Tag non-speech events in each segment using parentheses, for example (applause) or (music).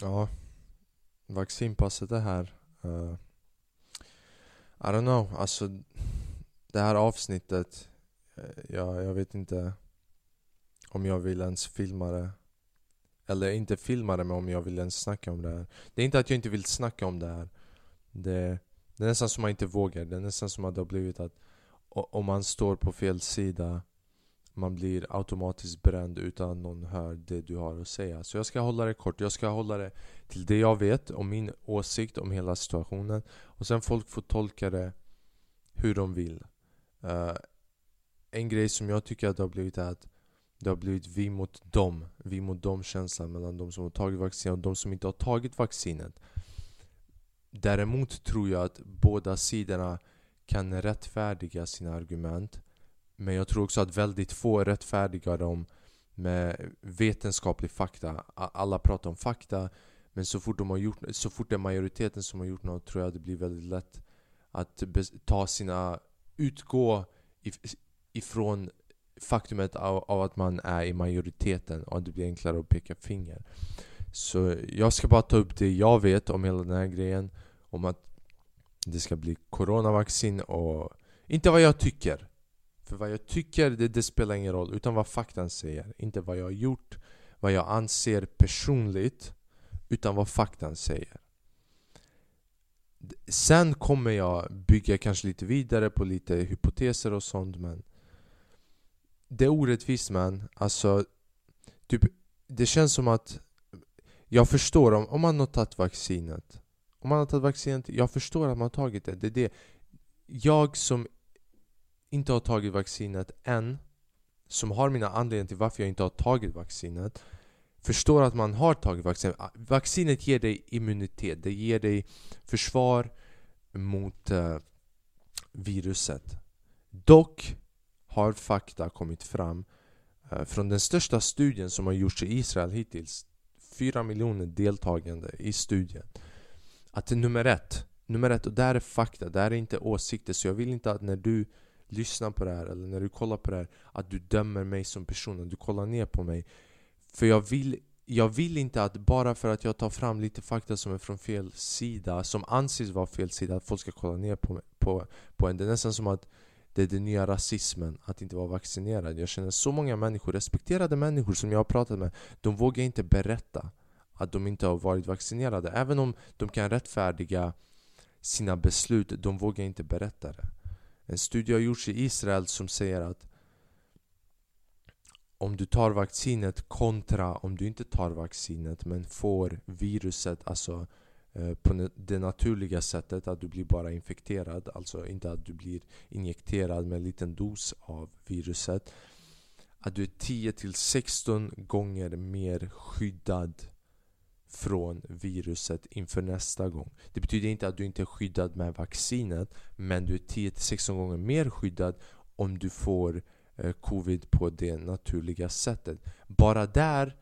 Ja, vaccinpasset är här. Uh, I don't know, alltså det här avsnittet, eh, jag, jag vet inte om jag vill ens filma det. Eller inte filma det, men om jag vill ens snacka om det här. Det är inte att jag inte vill snacka om det här. Det, det är nästan som man inte vågar. Det är nästan som att det har blivit att om man står på fel sida man blir automatiskt bränd utan att någon hör det du har att säga. Så jag ska hålla det kort. Jag ska hålla det till det jag vet och min åsikt om hela situationen. Och sen folk får tolka det hur de vill. Uh, en grej som jag tycker att det har blivit är att det har blivit vi mot dem. Vi mot dem känslan mellan de som har tagit vaccinet och de som inte har tagit vaccinet. Däremot tror jag att båda sidorna kan rättfärdiga sina argument. Men jag tror också att väldigt få rättfärdigar dem med vetenskaplig fakta. Alla pratar om fakta, men så fort, de har gjort, så fort det är majoriteten som har gjort något tror jag det blir väldigt lätt att ta sina... Utgå ifrån faktumet av, av, att man är i majoriteten och att det blir enklare att peka finger. Så jag ska bara ta upp det jag vet om hela den här grejen. Om att det ska bli coronavaccin och inte vad jag tycker. För vad jag tycker, det, det spelar ingen roll. Utan vad faktan säger. Inte vad jag har gjort, vad jag anser personligt. Utan vad faktan säger. Sen kommer jag bygga kanske lite vidare på lite hypoteser och sånt men Det är orättvist man. Alltså typ, Det känns som att Jag förstår om, om man har tagit vaccinet Om man har tagit vaccinet, jag förstår att man har tagit det. Det är det Jag som inte har tagit vaccinet än Som har mina anledningar till varför jag inte har tagit vaccinet Förstår att man har tagit vaccinet. Ah, vaccinet ger dig immunitet, det ger dig försvar mot uh, viruset. Dock har fakta kommit fram uh, från den största studien som har gjorts i Israel hittills. 4 miljoner deltagande i studien. Att nummer ett, nummer ett, och det här är fakta, det här är inte åsikter. Så jag vill inte att när du lyssnar på det här eller när du kollar på det här Att du dömer mig som person, att du kollar ner på mig. För jag vill, jag vill inte att bara för att jag tar fram lite fakta som är från fel sida Som anses vara fel sida, att folk ska kolla ner på, på, på en. Det är nästan som att det är den nya rasismen, att inte vara vaccinerad. Jag känner så många människor, respekterade människor som jag har pratat med De vågar inte berätta att de inte har varit vaccinerade. Även om de kan rättfärdiga sina beslut, de vågar inte berätta det en studie har gjorts i Israel som säger att om du tar vaccinet kontra om du inte tar vaccinet men får viruset alltså eh, på det naturliga sättet att du blir bara infekterad Alltså inte att du blir injekterad med en liten dos av viruset Att du är 10-16 gånger mer skyddad från viruset inför nästa gång. Det betyder inte att du inte är skyddad med vaccinet men du är 10-16 gånger mer skyddad om du får eh, covid på det naturliga sättet. Bara där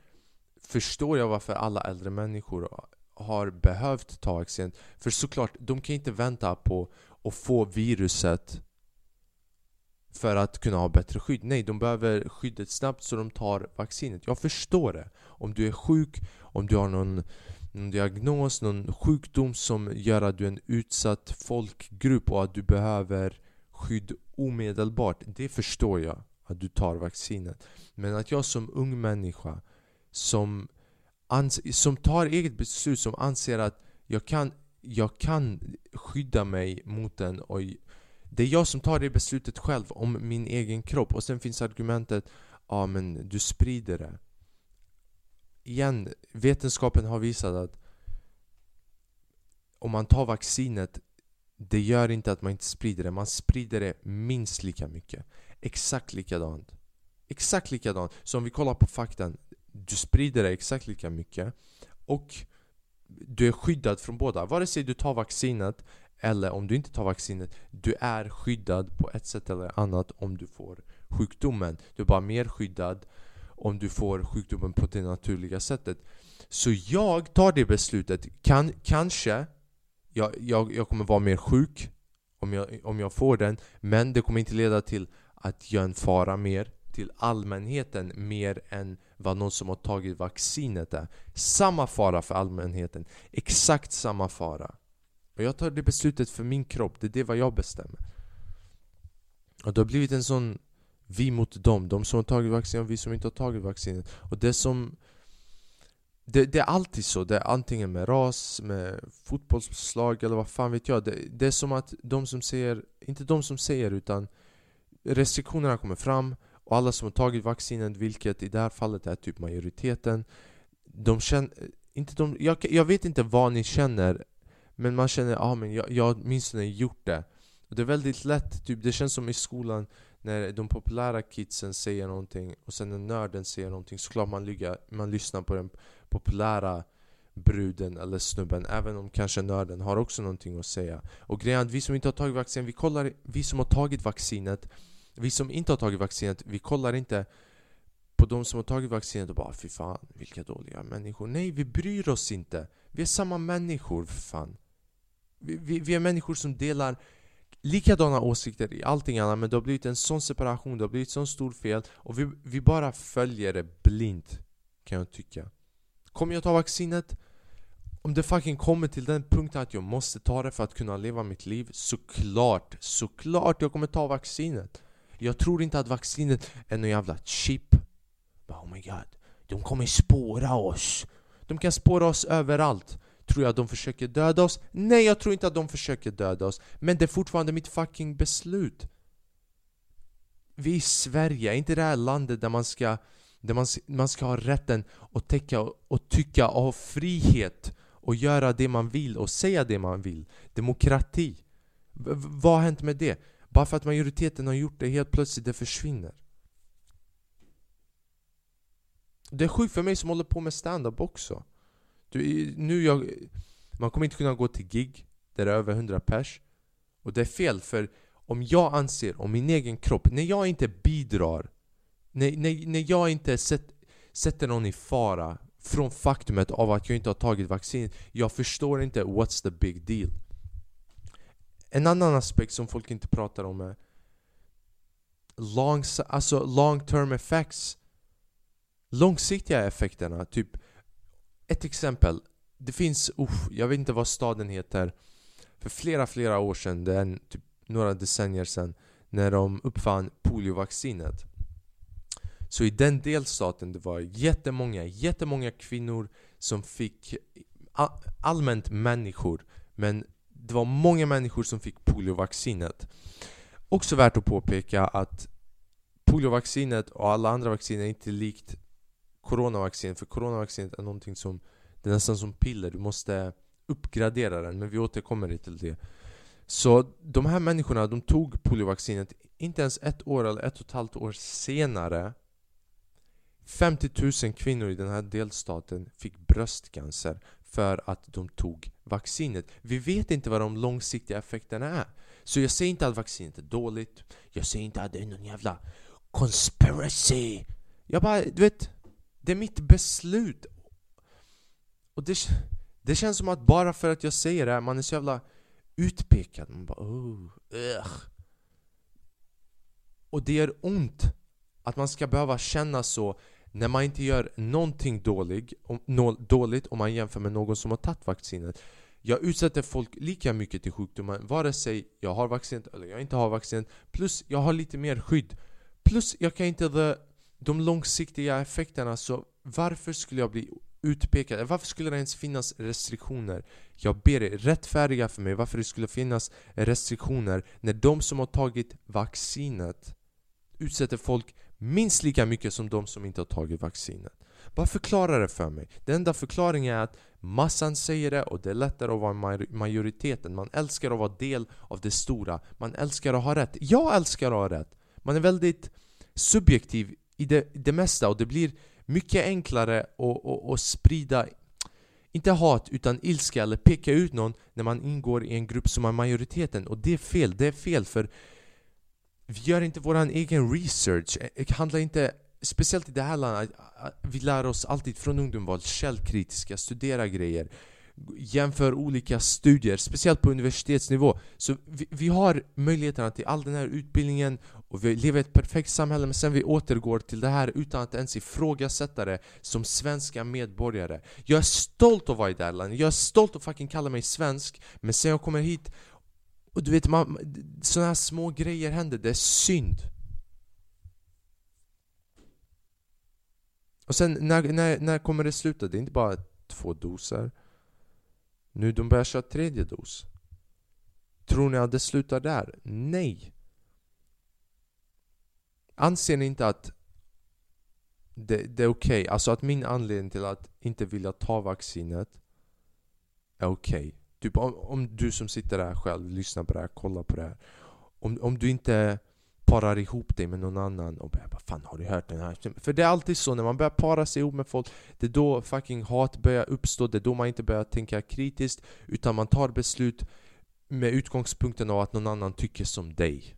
förstår jag varför alla äldre människor har behövt ta vaccin. För såklart, de kan inte vänta på att få viruset för att kunna ha bättre skydd. Nej, de behöver skyddet snabbt så de tar vaccinet. Jag förstår det. Om du är sjuk, om du har någon, någon diagnos, någon sjukdom som gör att du är en utsatt folkgrupp och att du behöver skydd omedelbart. Det förstår jag, att du tar vaccinet. Men att jag som ung människa som, som tar eget beslut, som anser att jag kan, jag kan skydda mig mot den och det är jag som tar det beslutet själv om min egen kropp och sen finns argumentet Ja ah, men du sprider det Igen, vetenskapen har visat att om man tar vaccinet det gör inte att man inte sprider det, man sprider det minst lika mycket. Exakt likadant. Exakt likadant, så om vi kollar på faktan. Du sprider det exakt lika mycket Och du är skyddad från båda, vare sig du tar vaccinet eller om du inte tar vaccinet, du är skyddad på ett sätt eller annat om du får sjukdomen. Du är bara mer skyddad om du får sjukdomen på det naturliga sättet. Så jag tar det beslutet. Kan, kanske jag, jag, jag kommer vara mer sjuk om jag, om jag får den, men det kommer inte leda till att jag är en fara mer till allmänheten mer än vad någon som har tagit vaccinet är. Samma fara för allmänheten. Exakt samma fara. Och jag tar det beslutet för min kropp, det är det vad jag bestämmer. Och det har blivit en sån vi mot dem, de som har tagit vaccin och vi som inte har tagit vaccinet. Och det som det, det, är alltid så, det är antingen med ras, med fotbollslag eller vad fan vet jag. Det, det, är som att de som säger, inte de som säger utan restriktionerna kommer fram och alla som har tagit vaccinet, vilket i det här fallet är typ majoriteten De känner, inte de, jag, jag vet inte vad ni känner Men man känner, ja ah, men jag, jag har åtminstone gjort det. Och Det är väldigt lätt, typ, det känns som i skolan när de populära kidsen säger någonting och sen när nörden säger någonting såklart man, lyga, man lyssnar på den populära bruden eller snubben Även om kanske nörden har också någonting att säga. Och grejen är att vi som inte har tagit vaccin, vi kollar Vi som har tagit vaccinet Vi som inte har tagit vaccinet, vi kollar inte på de som har tagit vaccinet och bara Fy fan, vilka dåliga människor. Nej, vi bryr oss inte. Vi är samma människor för fan. Vi, vi, vi är människor som delar likadana åsikter i allting annat men det har blivit en sån separation, det har blivit sån stor fel och vi, vi bara följer det blint kan jag tycka. Kommer jag ta vaccinet? Om det fucking kommer till den punkten att jag måste ta det för att kunna leva mitt liv Såklart, såklart jag kommer ta vaccinet. Jag tror inte att vaccinet är någon jävla chip. Oh my god, de kommer spåra oss. De kan spåra oss överallt. Tror jag att de försöker döda oss? Nej, jag tror inte att de försöker döda oss. Men det är fortfarande mitt fucking beslut. Vi är i Sverige, inte det här landet där man ska där man, man ska ha rätten att täcka och tycka och ha frihet och göra det man vill och säga det man vill? Demokrati. V Vad har hänt med det? Bara för att majoriteten har gjort det, helt plötsligt det försvinner. Det är sjukt för mig som håller på med stand-up också du, nu jag, man kommer inte kunna gå till gig där det är över 100 pers. Och det är fel för om jag anser om min egen kropp, när jag inte bidrar När, när, när jag inte set, sätter någon i fara från faktumet av att jag inte har tagit vaccin Jag förstår inte what's the big deal. En annan aspekt som folk inte pratar om är long, alltså long term effects. Långsiktiga effekterna, typ ett exempel. Det finns, uh, jag vet inte vad staden heter. För flera, flera år sedan, det är typ några decennier sedan, när de uppfann poliovaccinet. Så i den delstaten det var jättemånga, jättemånga kvinnor som fick allmänt människor men det var många människor som fick poliovaccinet. Också värt att påpeka att poliovaccinet och alla andra vacciner är inte likt coronavaccin För coronavaccinet är någonting som Det är nästan som piller, du måste uppgradera den Men vi återkommer till det Så de här människorna, de tog poliovaccinet Inte ens ett år eller ett och ett halvt år senare 50 000 kvinnor i den här delstaten fick bröstcancer för att de tog vaccinet. Vi vet inte vad de långsiktiga effekterna är. Så jag säger inte att vaccinet är dåligt. Jag säger inte att det är någon jävla conspiracy. Jag bara, du vet, det är mitt beslut. Och det, det känns som att bara för att jag säger det här, man är så jävla utpekad. Man bara oh, ugh. Och det gör ont att man ska behöva känna så när man inte gör någonting dålig, om, no, dåligt om man jämför med någon som har tagit vaccinet. Jag utsätter folk lika mycket till sjukdomen vare sig jag har vaccinet eller jag inte har vaccinet. Plus jag har lite mer skydd. Plus jag kan inte de långsiktiga effekterna så varför skulle jag bli utpekad? Varför skulle det ens finnas restriktioner? Jag ber er rättfärdiga för mig varför det skulle finnas restriktioner när de som har tagit vaccinet utsätter folk minst lika mycket som de som inte har tagit vaccinet. Bara förklara det för mig. Den enda förklaringen är att massan säger det och det är lättare att vara majoriteten. Man älskar att vara del av det stora. Man älskar att ha rätt. Jag älskar att ha rätt. Man är väldigt subjektiv i det, det mesta och det blir mycket enklare att, sprida inte hat utan ilska eller peka ut någon när man ingår i en grupp som är majoriteten. Och det är fel, det är fel för vi gör inte våran egen research, det handlar inte Speciellt i det här landet, eh, vi lär oss alltid från ungdom vara källkritiska, studera grejer jämför olika studier, speciellt på universitetsnivå. Så vi, vi har möjligheterna till all den här utbildningen och vi lever i ett perfekt samhälle men sen vi återgår till det här utan att ens ifrågasätta det som svenska medborgare. Jag är stolt att vara i det här landet, jag är stolt att fucking kalla mig svensk men sen jag kommer hit och du vet, man, såna här små grejer händer, det är synd. Och sen när, när, när kommer det sluta? Det är inte bara två doser. Nu de börjar köra tredje dos. Tror ni att det slutar där? Nej! Anser ni inte att det, det är okej? Okay? Alltså att min anledning till att inte vilja ta vaccinet är okej. Okay. Typ om, om, du som sitter där själv, lyssnar på det här, kollar på det här. Om, om du inte parar ihop dig med någon annan och bara Fan har du hört den här? För det är alltid så när man börjar para sig ihop med folk Det är då fucking hat börjar uppstå, det är då man inte börjar tänka kritiskt Utan man tar beslut med utgångspunkten av att någon annan tycker som dig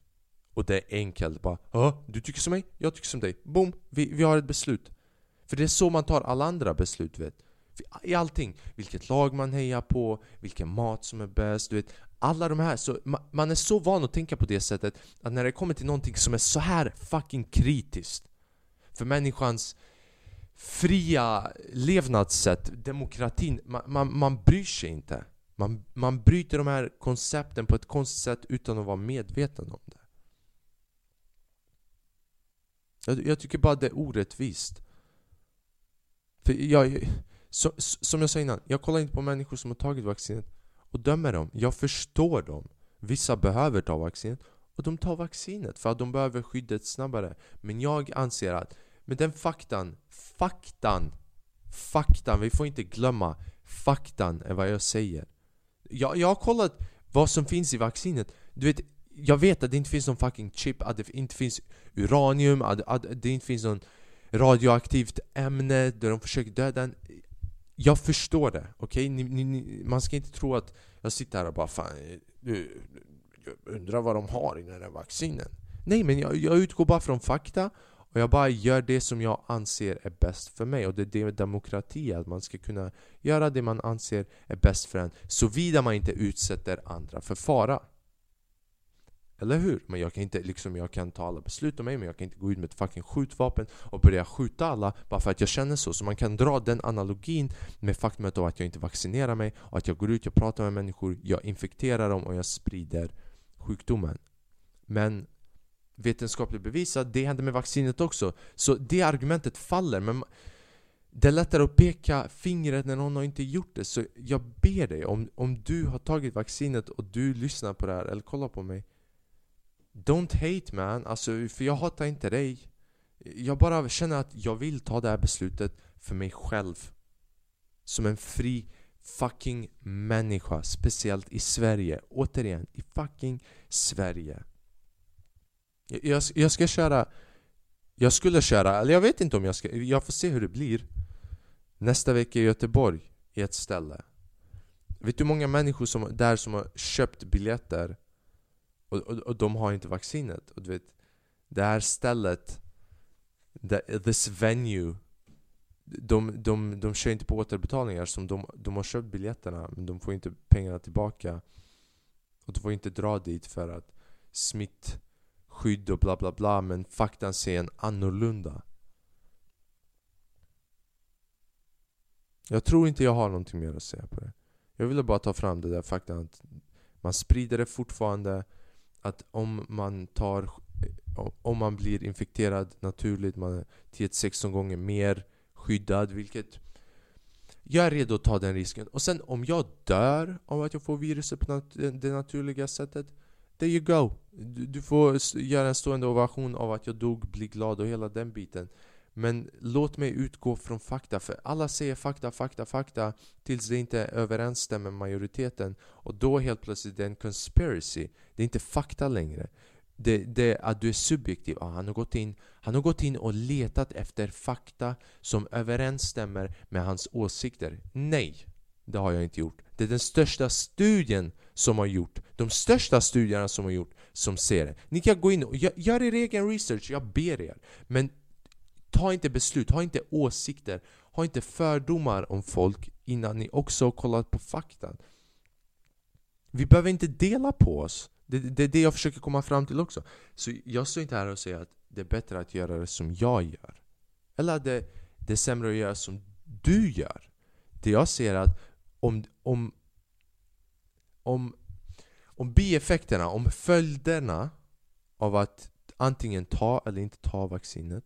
Och det är enkelt bara Ja, du tycker som mig, jag tycker som dig Boom, vi, vi har ett beslut För det är så man tar alla andra beslut vet i allting. Vilket lag man hejar på, vilken mat som är bäst, du vet. Alla de här, så man är så van att tänka på det sättet att när det kommer till någonting som är så här fucking kritiskt för människans fria levnadssätt, demokratin, man, man, man bryr sig inte. Man, man bryter de här koncepten på ett konstigt sätt utan att vara medveten om det. Jag, jag tycker bara det är orättvist. För jag, så, som jag sa innan, jag kollar inte på människor som har tagit vaccinet och dömer dem. Jag förstår dem. Vissa behöver ta vaccinet och de tar vaccinet för att de behöver skyddet snabbare. Men jag anser att med den faktan, faktan, faktan, vi får inte glömma faktan är vad jag säger. Jag, jag har kollat vad som finns i vaccinet. Du vet, jag vet att det inte finns någon fucking chip, att det inte finns uranium, att, att det inte finns någon radioaktivt ämne där de försöker döda en. Jag förstår det, okej? Okay? Man ska inte tro att jag sitter här och bara fan, du, undrar vad de har i den här vaccinen. Nej, men jag, jag utgår bara från fakta och jag bara gör det som jag anser är bäst för mig. Och det är det med demokrati, att man ska kunna göra det man anser är bäst för en. Såvida man inte utsätter andra för fara. Eller hur? Men jag kan inte liksom, jag kan ta alla beslut om mig men jag kan inte gå ut med ett fucking skjutvapen och börja skjuta alla bara för att jag känner så. Så man kan dra den analogin med faktumet av att jag inte vaccinerar mig och att jag går ut, jag pratar med människor, jag infekterar dem och jag sprider sjukdomen. Men vetenskapligt bevisat, det hände med vaccinet också. Så det argumentet faller. Men det är lättare att peka fingret när någon har inte gjort det. Så jag ber dig, om, om du har tagit vaccinet och du lyssnar på det här eller kollar på mig Don't hate man, alltså, för jag hatar inte dig. Jag bara känner att jag vill ta det här beslutet för mig själv. Som en fri fucking människa, speciellt i Sverige. Återigen, i fucking Sverige. Jag, jag ska köra... Jag skulle köra, eller jag vet inte om jag ska... Jag får se hur det blir. Nästa vecka i Göteborg, i ett ställe. Vet du hur många människor som, där som har köpt biljetter och, och, och de har inte vaccinet. Och du vet, det här stället, the, this venue, de, de, de kör inte på återbetalningar som de, de har köpt biljetterna men de får inte pengarna tillbaka. Och de får inte dra dit för att smittskydd och bla bla bla men faktan ser en annorlunda. Jag tror inte jag har någonting mer att säga på det. Jag ville bara ta fram det där faktan att man sprider det fortfarande att om man tar om man blir infekterad naturligt, man är 10-16 gånger mer skyddad vilket jag är redo att ta den risken. Och sen om jag dör av att jag får viruset på nat det naturliga sättet There you go! Du, du får göra en stående ovation av att jag dog, bli glad och hela den biten. Men låt mig utgå från fakta, för alla säger fakta, fakta, fakta tills det inte överensstämmer med majoriteten. Och då helt plötsligt det är en conspiracy. Det är inte fakta längre. Det, det är att du är subjektiv. Ah, han, har gått in, han har gått in och letat efter fakta som överensstämmer med hans åsikter. Nej, det har jag inte gjort. Det är den största studien som har gjort, de största studierna som har gjort, som ser det. Ni kan gå in och gör, gör er egen research, jag ber er. Men Ta inte beslut, ha inte åsikter ha inte fördomar om folk innan ni också har kollat på fakta. Vi behöver inte dela på oss. Det, det är det jag försöker komma fram till också. Så jag står inte här och säger att det är bättre att göra det som jag gör. Eller att det, det är sämre att göra som du gör. Det jag ser är att om, om, om, om bieffekterna, om följderna av att antingen ta eller inte ta vaccinet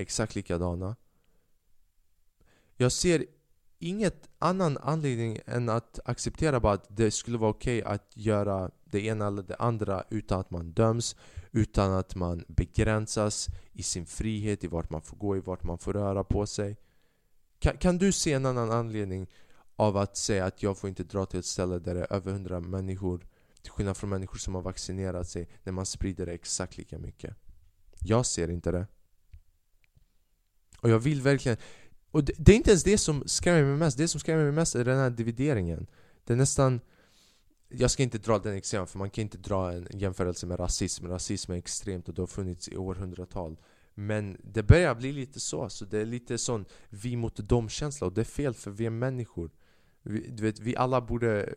exakt likadana. Jag ser inget annan anledning än att acceptera bara att det skulle vara okej okay att göra det ena eller det andra utan att man döms, utan att man begränsas i sin frihet, i vart man får gå, i vart man får röra på sig. Kan, kan du se en annan anledning av att säga att jag får inte dra till ett ställe där det är över 100 människor till skillnad från människor som har vaccinerat sig när man sprider det exakt lika mycket. Jag ser inte det. Och jag vill verkligen... Och det, det är inte ens det som skrämmer mig mest. Det som skrämmer mig mest är den här divideringen. Det är nästan... Jag ska inte dra den exempel för man kan inte dra en jämförelse med rasism. Rasism är extremt och det har funnits i århundratal. Men det börjar bli lite så, så det är lite sån vi mot dem-känsla och det är fel för vi är människor. Vi, du vet, vi alla borde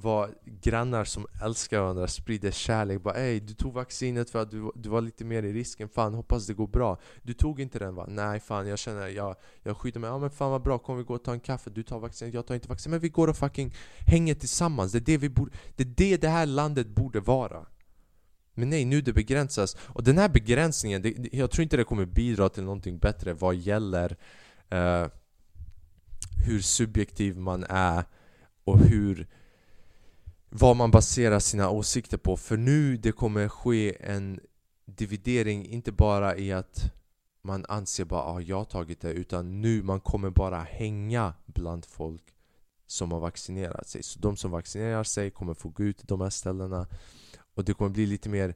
var grannar som älskar varandra, sprider kärlek. Bara ey, du tog vaccinet för att du, du var lite mer i risken. Fan, hoppas det går bra. Du tog inte den va? Nej fan, jag känner, jag, jag skyddar mig. Ja men fan vad bra, kom vi gå och ta en kaffe. Du tar vaccinet, jag tar inte vaccinet. Men vi går och fucking hänger tillsammans. Det är det, vi borde, det, är det det här landet borde vara. Men nej, nu det begränsas. Och den här begränsningen, det, jag tror inte det kommer bidra till någonting bättre vad gäller uh, hur subjektiv man är och hur vad man baserar sina åsikter på. För nu det kommer ske en dividering, inte bara i att man anser bara ah, jag har tagit det, utan nu man kommer bara hänga bland folk som har vaccinerat sig. Så de som vaccinerar sig kommer få gå ut till de här ställena och det kommer bli lite mer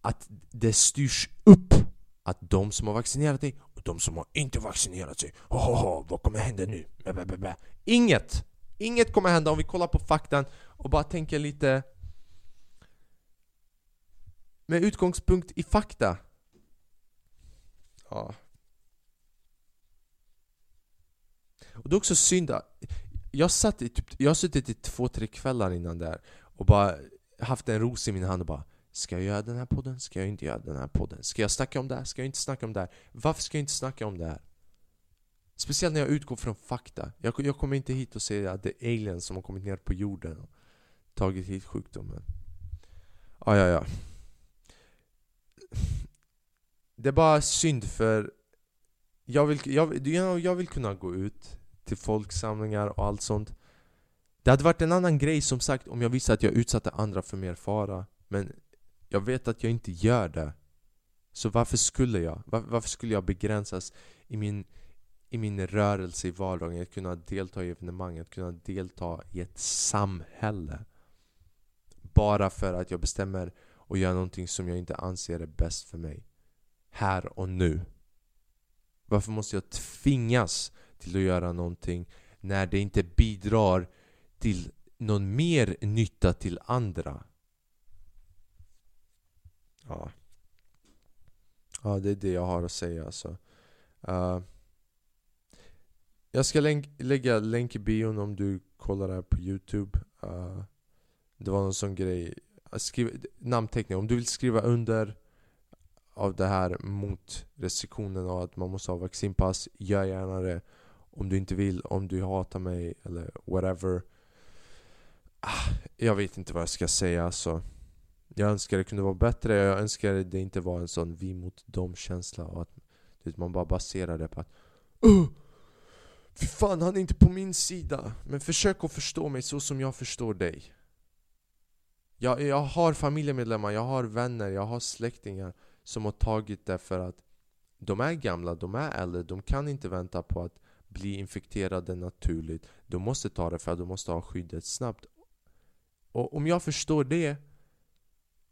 att det styrs upp att de som har vaccinerat sig och de som har inte vaccinerat sig, oh, oh, oh, vad kommer hända nu? Inget! Inget kommer hända om vi kollar på faktan och bara tänker lite med utgångspunkt i fakta. Ja. Och det är också synd att jag satt i typ, jag har suttit i två, tre kvällar innan där och bara haft en ros i min hand och bara Ska jag göra den här podden? Ska jag inte göra den här podden? Ska jag snacka om det här? Ska jag inte snacka om det här? Varför ska jag inte snacka om det här? Speciellt när jag utgår från fakta. Jag, jag kommer inte hit och säga att det är aliens som har kommit ner på jorden och tagit hit sjukdomen. Ja, ja, ja. Det är bara synd för jag vill, jag, jag vill kunna gå ut till folksamlingar och allt sånt. Det hade varit en annan grej som sagt om jag visste att jag utsatte andra för mer fara. Men jag vet att jag inte gör det. Så varför skulle jag? Var, varför skulle jag begränsas i min i min rörelse i vardagen, att kunna delta i evenemang, att kunna delta i ett samhälle. Bara för att jag bestämmer och gör någonting som jag inte anser är bäst för mig. Här och nu. Varför måste jag tvingas till att göra någonting när det inte bidrar till någon mer nytta till andra? Ja. Ja, det är det jag har att säga alltså. Uh, jag ska länk lägga länk i bion om du kollar det här på youtube. Uh, Det var någon sån grej. Ah, skriv, Namnteckning, om du vill skriva under av det här mot restriktionen och att man måste ha vaccinpass Gör gärna det. Om du inte vill, om du hatar mig eller whatever. Ah, Jag vet inte vad jag ska säga alltså. Jag önskar det kunde vara bättre, jag önskar det inte var en sån vi mot dem känsla och att man bara baserar det på att uh! Fy fan, han är inte på min sida. Men försök att förstå mig så som jag förstår dig. Jag, jag har familjemedlemmar, jag har vänner, jag har släktingar som har tagit det för att de är gamla, de är äldre, de kan inte vänta på att bli infekterade naturligt. De måste ta det för att de måste ha skyddet snabbt. Och om jag förstår det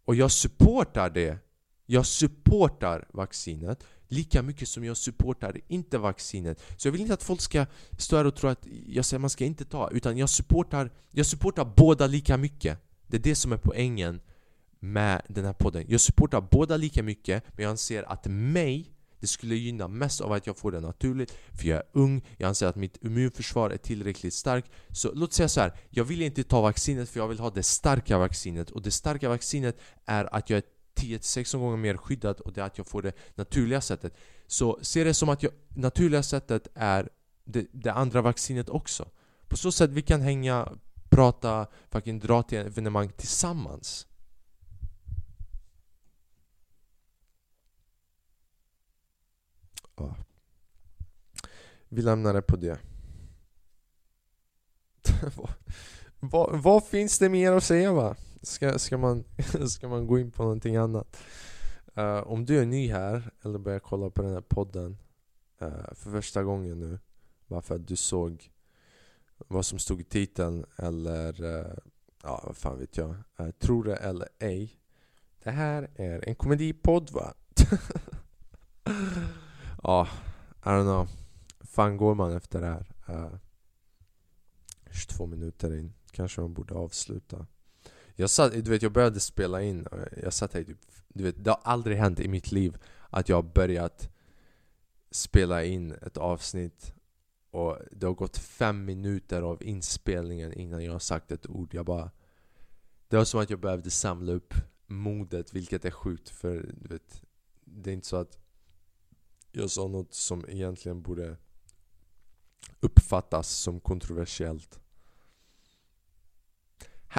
och jag supportar det, jag supportar vaccinet lika mycket som jag supportar inte vaccinet. Så jag vill inte att folk ska stå här och tro att jag säger man ska inte ta, utan jag supportar, jag supportar båda lika mycket. Det är det som är poängen med den här podden. Jag supportar båda lika mycket, men jag anser att mig det skulle gynna mest av att jag får det naturligt För jag är ung, jag anser att mitt immunförsvar är tillräckligt starkt Så låt säga så här, jag vill inte ta vaccinet för jag vill ha det starka vaccinet Och det starka vaccinet är att jag är 10-16 gånger mer skyddad och det är att jag får det naturliga sättet Så se det som att jag, naturliga sättet är det, det andra vaccinet också På så sätt vi kan hänga, prata, fucking dra till evenemang tillsammans Ja. Vi lämnar det på det. (laughs) vad, vad, vad, finns det mer att säga va? Ska, ska, man, (laughs) ska man gå in på någonting annat? Uh, om du är ny här, eller börjar kolla på den här podden uh, för första gången nu Bara för att du såg vad som stod i titeln eller uh, ja, vad fan vet jag Tror det eller ej Det här är en komedipodd va? (laughs) Ja, I don't know. fan går man efter det här? Uh, 22 minuter in. Kanske man borde avsluta. Jag satt, du vet jag började spela in och jag satt här typ, du vet det har aldrig hänt i mitt liv att jag har börjat spela in ett avsnitt och det har gått fem minuter av inspelningen innan jag har sagt ett ord. Jag bara... Det var som att jag behövde samla upp modet, vilket är sjukt för du vet, det är inte så att jag sa något som egentligen borde uppfattas som kontroversiellt.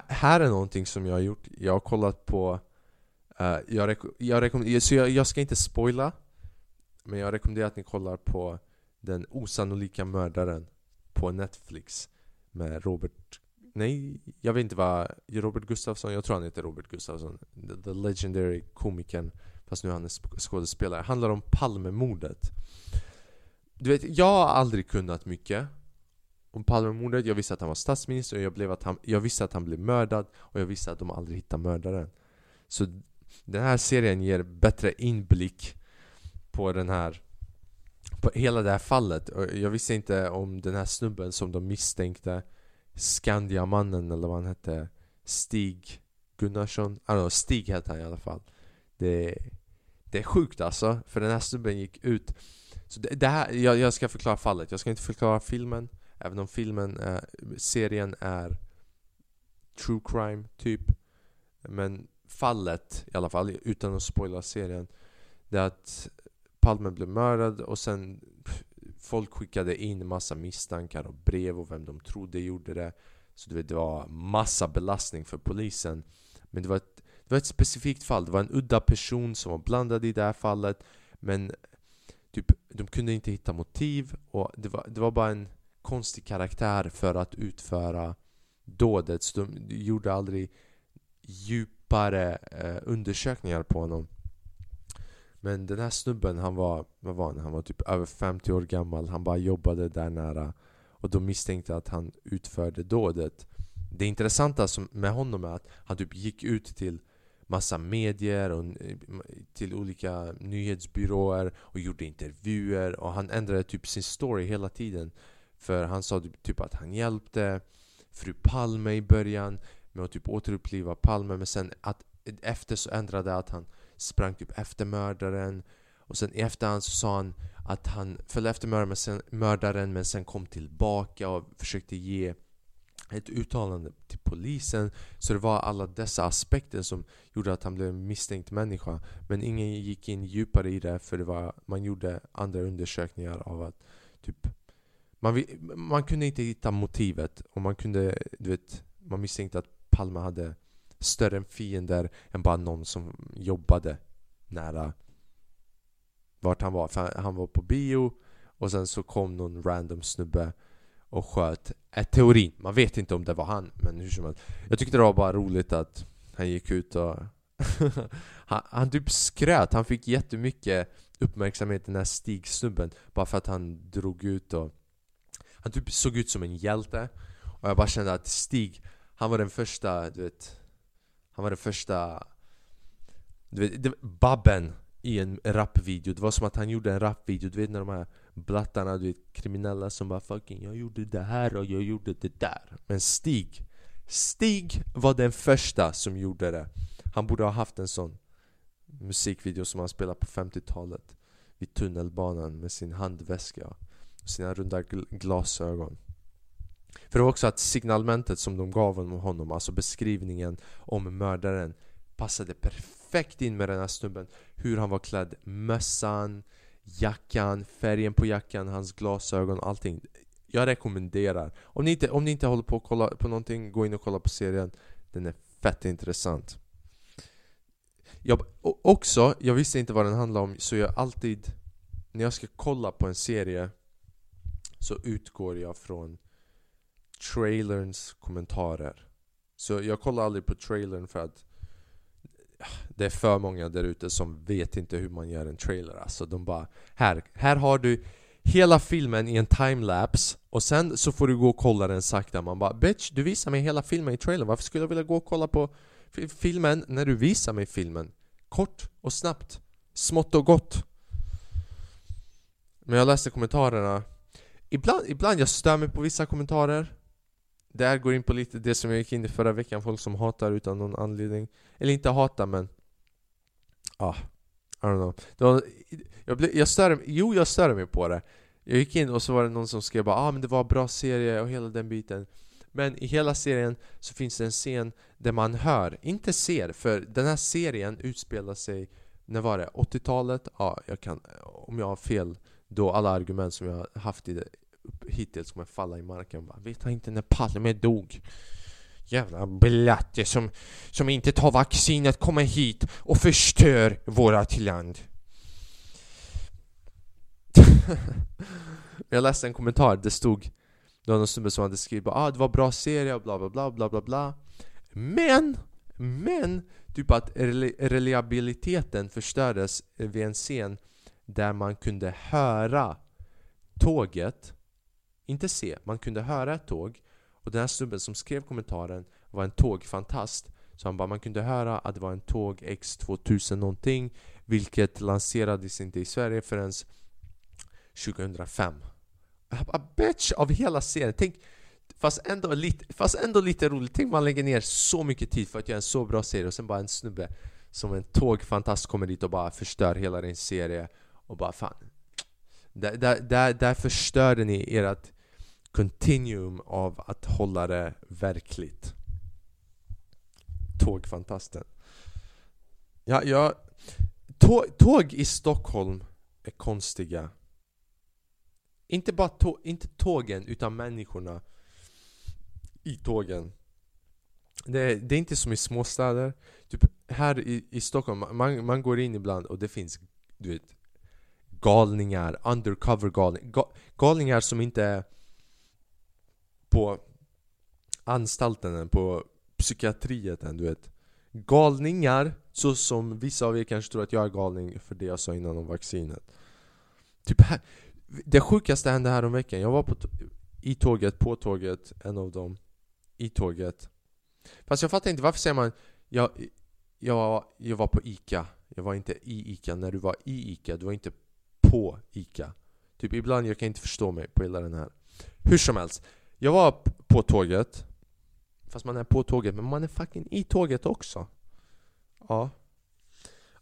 Här är någonting som jag har gjort. Jag har kollat på... Uh, jag, rek jag, rekommenderar, så jag, jag ska inte spoila Men jag rekommenderar att ni kollar på Den osannolika mördaren på Netflix Med Robert... Nej, jag vet inte vad... Robert Gustafsson? Jag tror han heter Robert Gustafsson The, the legendary komikern Fast nu är han skådespelare. handlar om Palmemordet. Du vet, jag har aldrig kunnat mycket om Palmemordet. Jag visste att han var statsminister, och jag, blev att han, jag visste att han blev mördad och jag visste att de aldrig hittade mördaren. Så den här serien ger bättre inblick på den här på hela det här fallet. Jag visste inte om den här snubben som de misstänkte Skandiamannen eller vad han hette Stig Gunnarsson, alltså Stig hette han i alla fall Det det är sjukt alltså, för den här snubben gick ut så det, det här, jag, jag, ska förklara fallet, jag ska inte förklara filmen Även om filmen, är, serien är true crime typ. Men fallet i alla fall, utan att spoila serien Det är att Palme blev mördad och sen Folk skickade in massa misstankar och brev och vem de trodde gjorde det. Så du vet, det var massa belastning för polisen. Men det var ett det var ett specifikt fall, det var en udda person som var blandad i det här fallet. Men typ, de kunde inte hitta motiv och det var, det var bara en konstig karaktär för att utföra dådet. Så de gjorde aldrig djupare eh, undersökningar på honom. Men den här snubben, han var, vad var han? Han var typ över 50 år gammal. Han bara jobbade där nära. Och de misstänkte att han utförde dådet. Det intressanta med honom är att han typ gick ut till massa medier och eh, till olika nyhetsbyråer och gjorde intervjuer. Och han ändrade typ sin story hela tiden. För han sa typ, typ, att han hjälpte fru Palme i början med att typ återuppliva Palme men sen att efter så ändrade att han sprang typ efter mördaren. Och sen i efterhand så sa han att han följde efter mördaren men sen kom tillbaka och försökte ge ett uttalande till polisen. Så det var alla dessa aspekter som gjorde att han blev en misstänkt människa. Men ingen gick in djupare i det för det var, man gjorde andra undersökningar av att typ man, man kunde inte hitta motivet och man kunde, du vet, man misstänkte att Palme hade större fiender än bara någon som jobbade nära vart han var. För han var på bio och sen så kom någon random snubbe och sköt är teorin. Man vet inte om det var han, men hur som helst. Jag tyckte det var bara roligt att han gick ut och (laughs) han, han typ skröt, han fick jättemycket uppmärksamhet den här Stig-snubben Bara för att han drog ut och han typ såg ut som en hjälte. Och jag bara kände att Stig, han var den första, du vet Han var den första Du vet, det, Babben i en rapvideo. Det var som att han gjorde en rapvideo, du vet när de här blattarna, du vet kriminella som bara 'fucking jag gjorde det här och jag gjorde det där' Men Stig, Stig var den första som gjorde det. Han borde ha haft en sån musikvideo som han spelade på 50-talet vid tunnelbanan med sin handväska sina runda glasögon. För det var också att signalmentet som de gav honom, alltså beskrivningen om mördaren passade perfekt in med den här snubben. Hur han var klädd, mössan, jackan, färgen på jackan, hans glasögon, allting. Jag rekommenderar. Om ni inte, om ni inte håller på att kolla på någonting, gå in och kolla på serien. Den är fett intressant. Jag, också, jag visste inte vad den handlade om, så jag alltid När jag ska kolla på en serie så utgår jag från trailerns kommentarer. Så jag kollar aldrig på trailern för att Det är för många där ute som vet inte hur man gör en trailer. Alltså de bara Här, här har du hela filmen i en timelapse Och sen så får du gå och kolla den sakta. Man bara Bitch, du visar mig hela filmen i trailern. Varför skulle jag vilja gå och kolla på filmen när du visar mig filmen? Kort och snabbt. Smått och gott. Men jag läste kommentarerna. Ibland, ibland jag stör mig på vissa kommentarer. Det här går in på lite det som jag gick in i förra veckan. Folk som hatar utan någon anledning. Eller inte hatar men Ah, I don't know. Var, jag, ble, jag stör, Jo jag stör mig på det. Jag gick in och så var det någon som skrev bara ah, men det var en bra serie och hela den biten. Men i hela serien så finns det en scen där man hör, inte ser, för den här serien utspelar sig när var det? 80-talet? Ja, jag kan, om jag har fel då alla argument som jag har haft i det hittills kommer falla i marken bara, Vet han inte när Palme dog? Jävla blatte som, som inte tar vaccinet kommer hit och förstör vårat land (laughs) Jag läste en kommentar, det stod Det var någon snubbe som hade skrivit ah, det var bra serie och bla bla bla bla bla bla Men! Men! Typ att reliabiliteten förstördes vid en scen där man kunde höra tåget Inte se, man kunde höra ett tåg. Och den här snubben som skrev kommentaren var en tågfantast. Så han bara, man kunde höra att det var en tåg X2000 någonting Vilket lanserades inte i Sverige förrän 2005 A bitch av hela serien, tänk Fast ändå, lite, fast ändå lite roligt, tänk man lägger ner så mycket tid för att göra en så bra serie och sen bara en snubbe Som en tågfantast kommer dit och bara förstör hela din serie. Och bara fan. Där, där, där, där förstörde ni ert continuum av att hålla det verkligt. Tågfantasten. Ja, ja. Tåg, tåg i Stockholm är konstiga. Inte bara tåg, inte tågen, utan människorna i tågen. Det, det är inte som i småstäder. Typ här i, i Stockholm, man, man går in ibland och det finns du vet Galningar, undercover galningar Ga, Galningar som inte är på anstalten än, på psykiatriet än, du vet. Galningar, så som vissa av er kanske tror att jag är galning för det jag sa innan om vaccinet. Typ här, det sjukaste hände här om veckan. Jag var på i tåget, på tåget, en av dem I tåget. Fast jag fattar inte, varför säger man jag, jag, jag var på ICA. Jag var inte i ICA, när du var i ICA, du var inte på ICA. Typ ibland, jag kan inte förstå mig på hela den här. Hur som helst Jag var på tåget. Fast man är på tåget, men man är fucking i tåget också. Ja.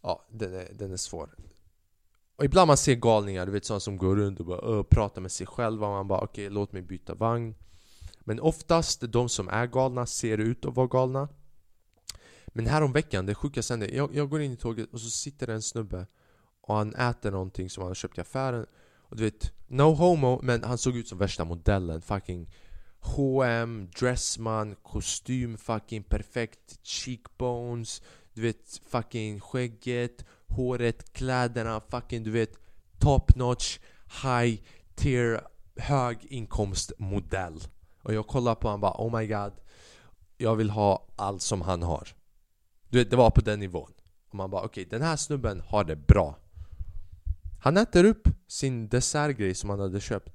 Ja, den är, den är svår. Och ibland man ser galningar, du vet sådana som går runt och bara pratar med sig själva. Man bara okej, okay, låt mig byta vagn. Men oftast, de som är galna ser ut att vara galna. Men här om veckan, det sjukaste hände jag, jag går in i tåget och så sitter det en snubbe och han äter någonting som han har köpt i affären Och du vet, no homo, men han såg ut som värsta modellen Fucking H&M, Dressman, kostym, fucking perfekt cheekbones Du vet, fucking skägget håret, kläderna, fucking du vet top notch, high tier, höginkomstmodell. Och jag kollar på honom bara oh my god Jag vill ha allt som han har. Du vet, det var på den nivån. Och man bara okej, okay, den här snubben har det bra. Han äter upp sin dessertgrej som han hade köpt.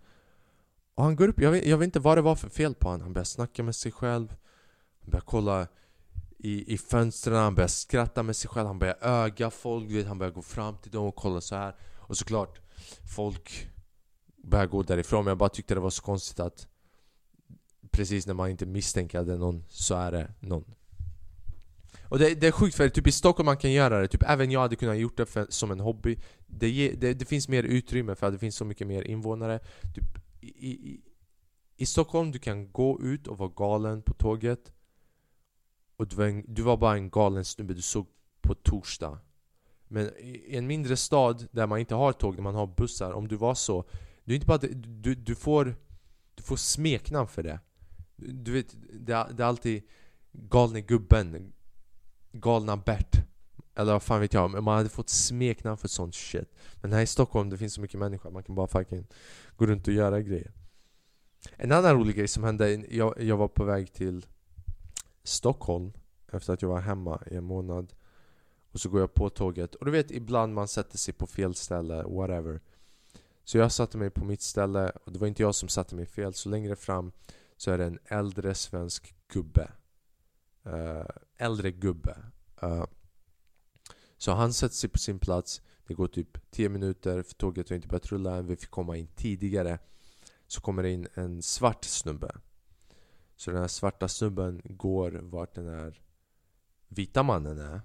Och han går upp, jag vet, jag vet inte vad det var för fel på honom. Han börjar snacka med sig själv. Han börjar kolla i, i fönstren, han börjar skratta med sig själv, han börjar öga folk, vet, han börjar gå fram till dem och kolla så här Och såklart, folk börjar gå därifrån, men jag bara tyckte det var så konstigt att Precis när man inte misstänker att det är någon, så är det någon Och det, det är sjukt för typ i Stockholm man kan göra det, typ även jag hade kunnat gjort det för, som en hobby det, ge, det, det, finns mer utrymme för att det finns så mycket mer invånare. Du, i, i, I Stockholm du kan gå ut och vara galen på tåget. Och du var, en, du var bara en galen snubbe du såg på torsdag. Men i en mindre stad där man inte har tåg, där man har bussar, om du var så Du är inte bara du, du får Du får smeknamn för det. Du vet, det, det är alltid Galne gubben Galna Bert. Eller vad fan vet jag, man hade fått smeknamn för sånt shit. Men här i Stockholm, det finns så mycket människor, man kan bara fucking Gå runt och göra grejer. En annan rolig grej som hände, jag, jag var på väg till Stockholm Efter att jag var hemma i en månad. Och så går jag på tåget, och du vet ibland man sätter sig på fel ställe, whatever. Så jag satte mig på mitt ställe, och det var inte jag som satte mig fel, så längre fram Så är det en äldre svensk gubbe. Uh, äldre gubbe. Uh, så han sätter sig på sin plats. Det går typ 10 minuter för tåget har inte börjat rulla än. Vi fick komma in tidigare. Så kommer det in en svart snubbe. Så den här svarta snubben går vart den här vita mannen är.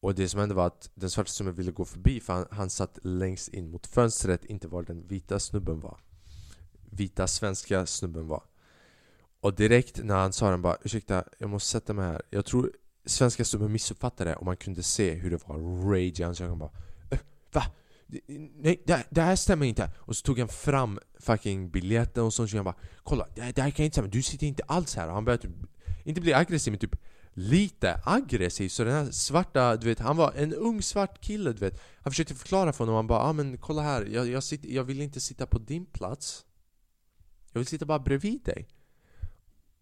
Och det som hände var att den svarta snubben ville gå förbi för han, han satt längst in mot fönstret, inte var den vita snubben var. Vita svenska snubben var. Och direkt när han sa den bara ursäkta, jag måste sätta mig här. Jag tror svenska snubben missuppfattade det och man kunde se hur det var rage i hans ögon bara äh, Va? Nej, det, det här stämmer inte! Och så tog han fram fucking biljetten och sånt och han bara Kolla, det, det här kan inte stämma, du sitter inte alls här. Och han började typ Inte bli aggressiv men typ lite aggressiv. Så den här svarta, du vet, han var en ung svart kille du vet. Han försökte förklara för honom, han bara ah, men kolla här, jag, jag, sitter, jag vill inte sitta på din plats. Jag vill sitta bara bredvid dig.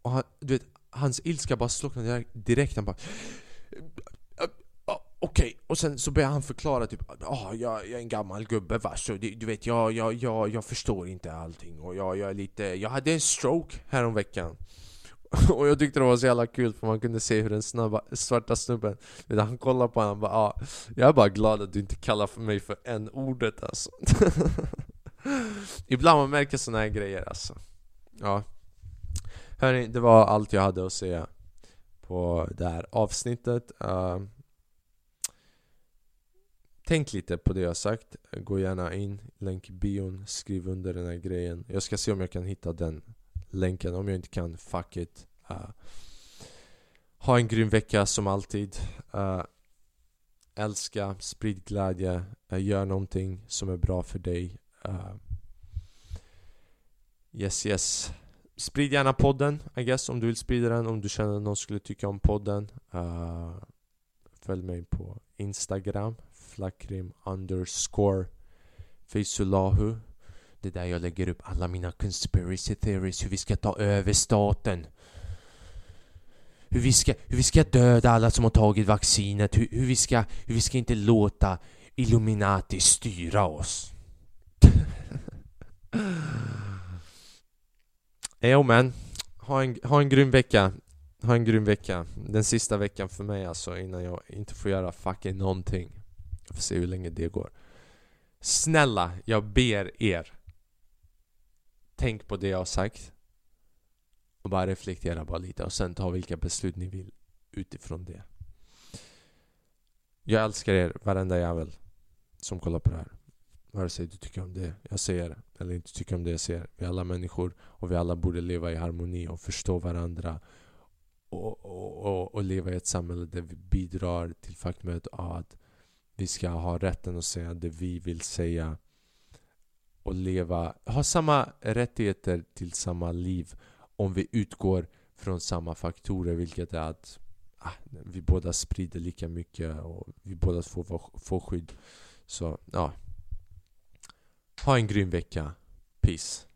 Och han, du vet, hans ilska bara slocknade direkt. Han bara ah, Okej, okay. och sen så började han förklara typ ah, jag, jag är en gammal gubbe va, så du, du vet jag, jag, jag, jag förstår inte allting och jag, jag är lite, jag hade en stroke häromveckan (laughs) Och jag tyckte det var så jävla kul för man kunde se hur den snabba, svarta snubben Han kollar på honom och bara ah, Jag är bara glad att du inte kallar för mig för en ordet alltså (laughs) Ibland man märker såna här grejer alltså Ja Hörni, det var allt jag hade att säga på det här avsnittet. Uh, tänk lite på det jag sagt. Gå gärna in, länk i bion, skriv under den här grejen. Jag ska se om jag kan hitta den länken. Om jag inte kan, fuck it. Uh, ha en grym vecka som alltid. Uh, älska, sprid glädje, gör någonting som är bra för dig. yes, yes. Sprid gärna podden, I guess, om du vill sprida den, om du känner att någon skulle tycka om podden. Uh, följ mig på Instagram, flakrim underscore Fisulahu. Det är där jag lägger upp alla mina conspiracy theories, hur vi ska ta över staten. Hur vi ska, hur vi ska döda alla som har tagit vaccinet, hur, hur, vi, ska, hur vi ska inte låta Illuminati styra oss. Jo men, ha en, ha en grym vecka. Ha en grym vecka. Den sista veckan för mig alltså innan jag inte får göra fucking någonting. Jag får se hur länge det går. Snälla, jag ber er. Tänk på det jag har sagt. Och bara reflektera bara lite och sen ta vilka beslut ni vill utifrån det. Jag älskar er, varenda jävel som kollar på det här. Vare sig du tycker om det jag säger eller inte tycker om det jag säger. Vi är alla människor och vi alla borde leva i harmoni och förstå varandra. Och, och, och, och leva i ett samhälle där vi bidrar till faktumet att vi ska ha rätten att säga det vi vill säga. Och leva, ha samma rättigheter till samma liv om vi utgår från samma faktorer vilket är att ah, vi båda sprider lika mycket och vi båda får, får skydd. Så ja, ha en grym vecka. Peace.